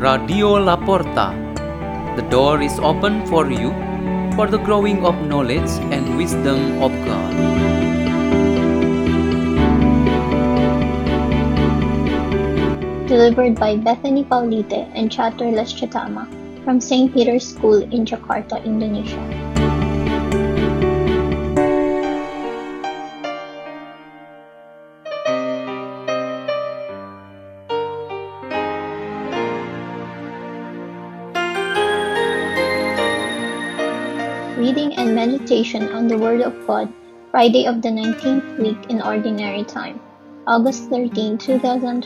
Radio La Porta. The door is open for you for the growing of knowledge and wisdom of God. Delivered by Bethany Paulite and Catur Lastiatama from St. Peter's School in Jakarta, Indonesia. Reading and Meditation on the Word of God, Friday of the 19th week in Ordinary Time, August 13, 2021.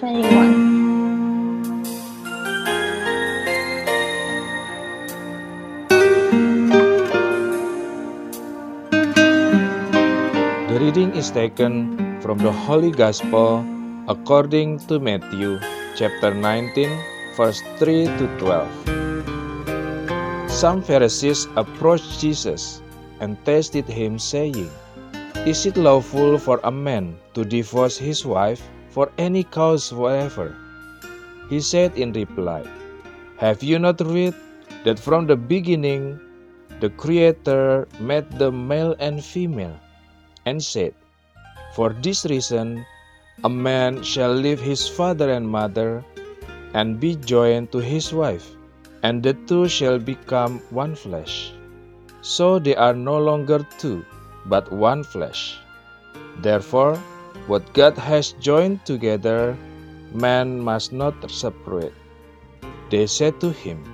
The reading is taken from the Holy Gospel according to Matthew chapter 19 verse 3 to 12. Some Pharisees approached Jesus and tested him saying, Is it lawful for a man to divorce his wife for any cause whatever? He said in reply, Have you not read that from the beginning the Creator made the male and female? and said, For this reason, a man shall leave his father and mother and be joined to his wife, and the two shall become one flesh. So they are no longer two, but one flesh. Therefore, what God has joined together, man must not separate. They said to him,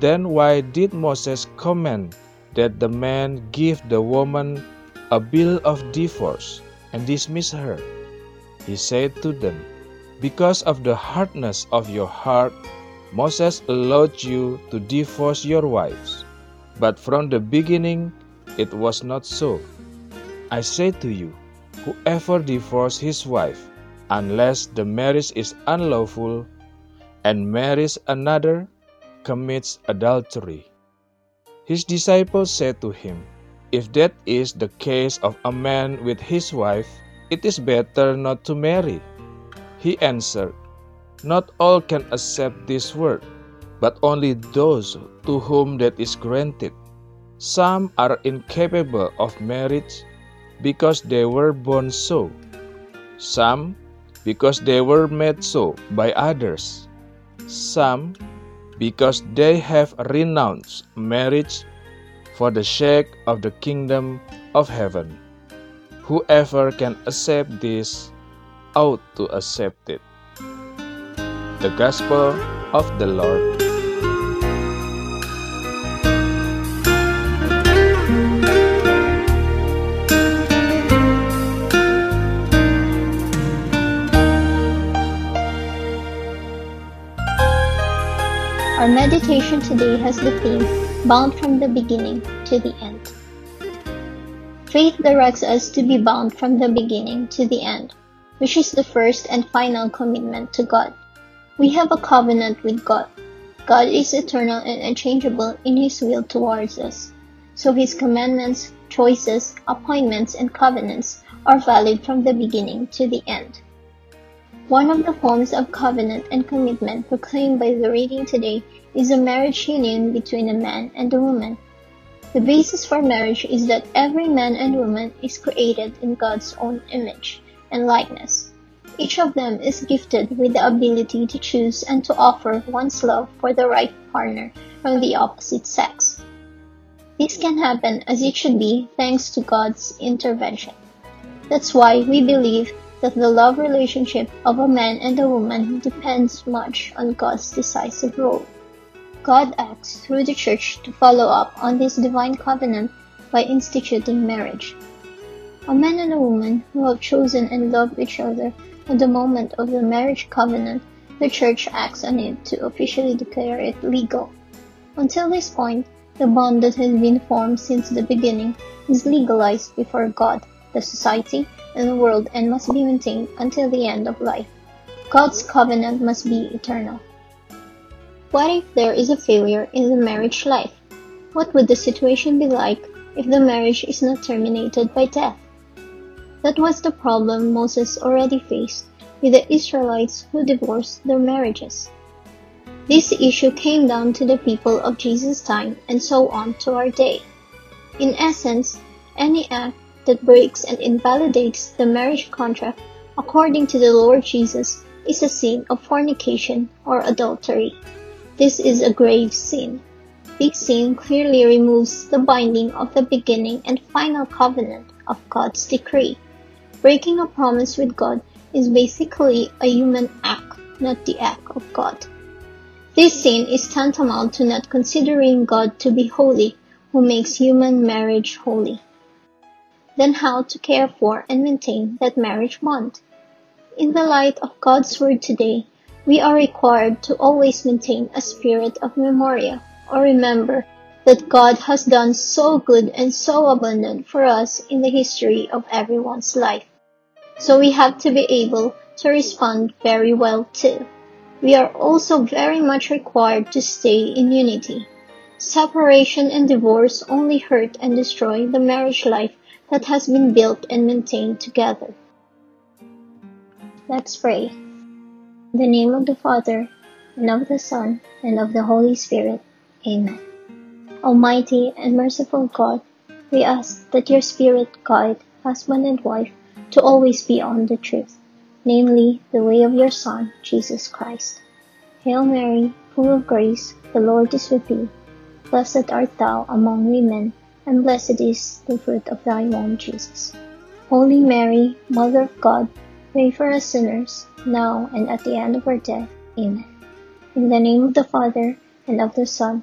Then why did Moses command that the man give the woman a bill of divorce and dismiss her. He said to them, Because of the hardness of your heart, Moses allowed you to divorce your wives. But from the beginning, it was not so. I say to you, whoever divorces his wife, unless the marriage is unlawful, and marries another, commits adultery. His disciples said to him, if that is the case of a man with his wife, it is better not to marry. He answered, Not all can accept this word, but only those to whom that is granted. Some are incapable of marriage because they were born so, some because they were made so by others, some because they have renounced marriage for the sake of the kingdom of heaven. Whoever can accept this ought to accept it. The Gospel of the Lord. Our meditation today has the theme Bound from the Beginning to the End. Faith directs us to be bound from the beginning to the end, which is the first and final commitment to God. We have a covenant with God. God is eternal and unchangeable in His will towards us, so His commandments, choices, appointments, and covenants are valid from the beginning to the end. One of the forms of covenant and commitment proclaimed by the reading today is a marriage union between a man and a woman. The basis for marriage is that every man and woman is created in God's own image and likeness. Each of them is gifted with the ability to choose and to offer one's love for the right partner from the opposite sex. This can happen as it should be thanks to God's intervention. That's why we believe that the love relationship of a man and a woman depends much on God's decisive role. God acts through the church to follow up on this divine covenant by instituting marriage. A man and a woman who have chosen and loved each other at the moment of the marriage covenant, the church acts on it to officially declare it legal. Until this point, the bond that has been formed since the beginning is legalized before God, the society, and the world and must be maintained until the end of life. God's covenant must be eternal. What if there is a failure in the marriage life? What would the situation be like if the marriage is not terminated by death? That was the problem Moses already faced with the Israelites who divorced their marriages. This issue came down to the people of Jesus' time and so on to our day. In essence, any act that breaks and invalidates the marriage contract according to the Lord Jesus is a sin of fornication or adultery. This is a grave sin. This sin clearly removes the binding of the beginning and final covenant of God's decree. Breaking a promise with God is basically a human act, not the act of God. This sin is tantamount to not considering God to be holy, who makes human marriage holy. Then how to care for and maintain that marriage bond? In the light of God's word today, we are required to always maintain a spirit of memorial or remember that God has done so good and so abundant for us in the history of everyone's life. So we have to be able to respond very well too. We are also very much required to stay in unity. Separation and divorce only hurt and destroy the marriage life that has been built and maintained together. Let's pray. In the name of the Father, and of the Son, and of the Holy Spirit. Amen. Almighty and merciful God, we ask that your Spirit guide husband and wife to always be on the truth, namely the way of your Son, Jesus Christ. Hail Mary, full of grace, the Lord is with thee. Blessed art thou among women, and blessed is the fruit of thy womb, Jesus. Holy Mary, Mother of God, pray for us sinners, now and at the end of our death. Amen. In the name of the Father, and of the Son,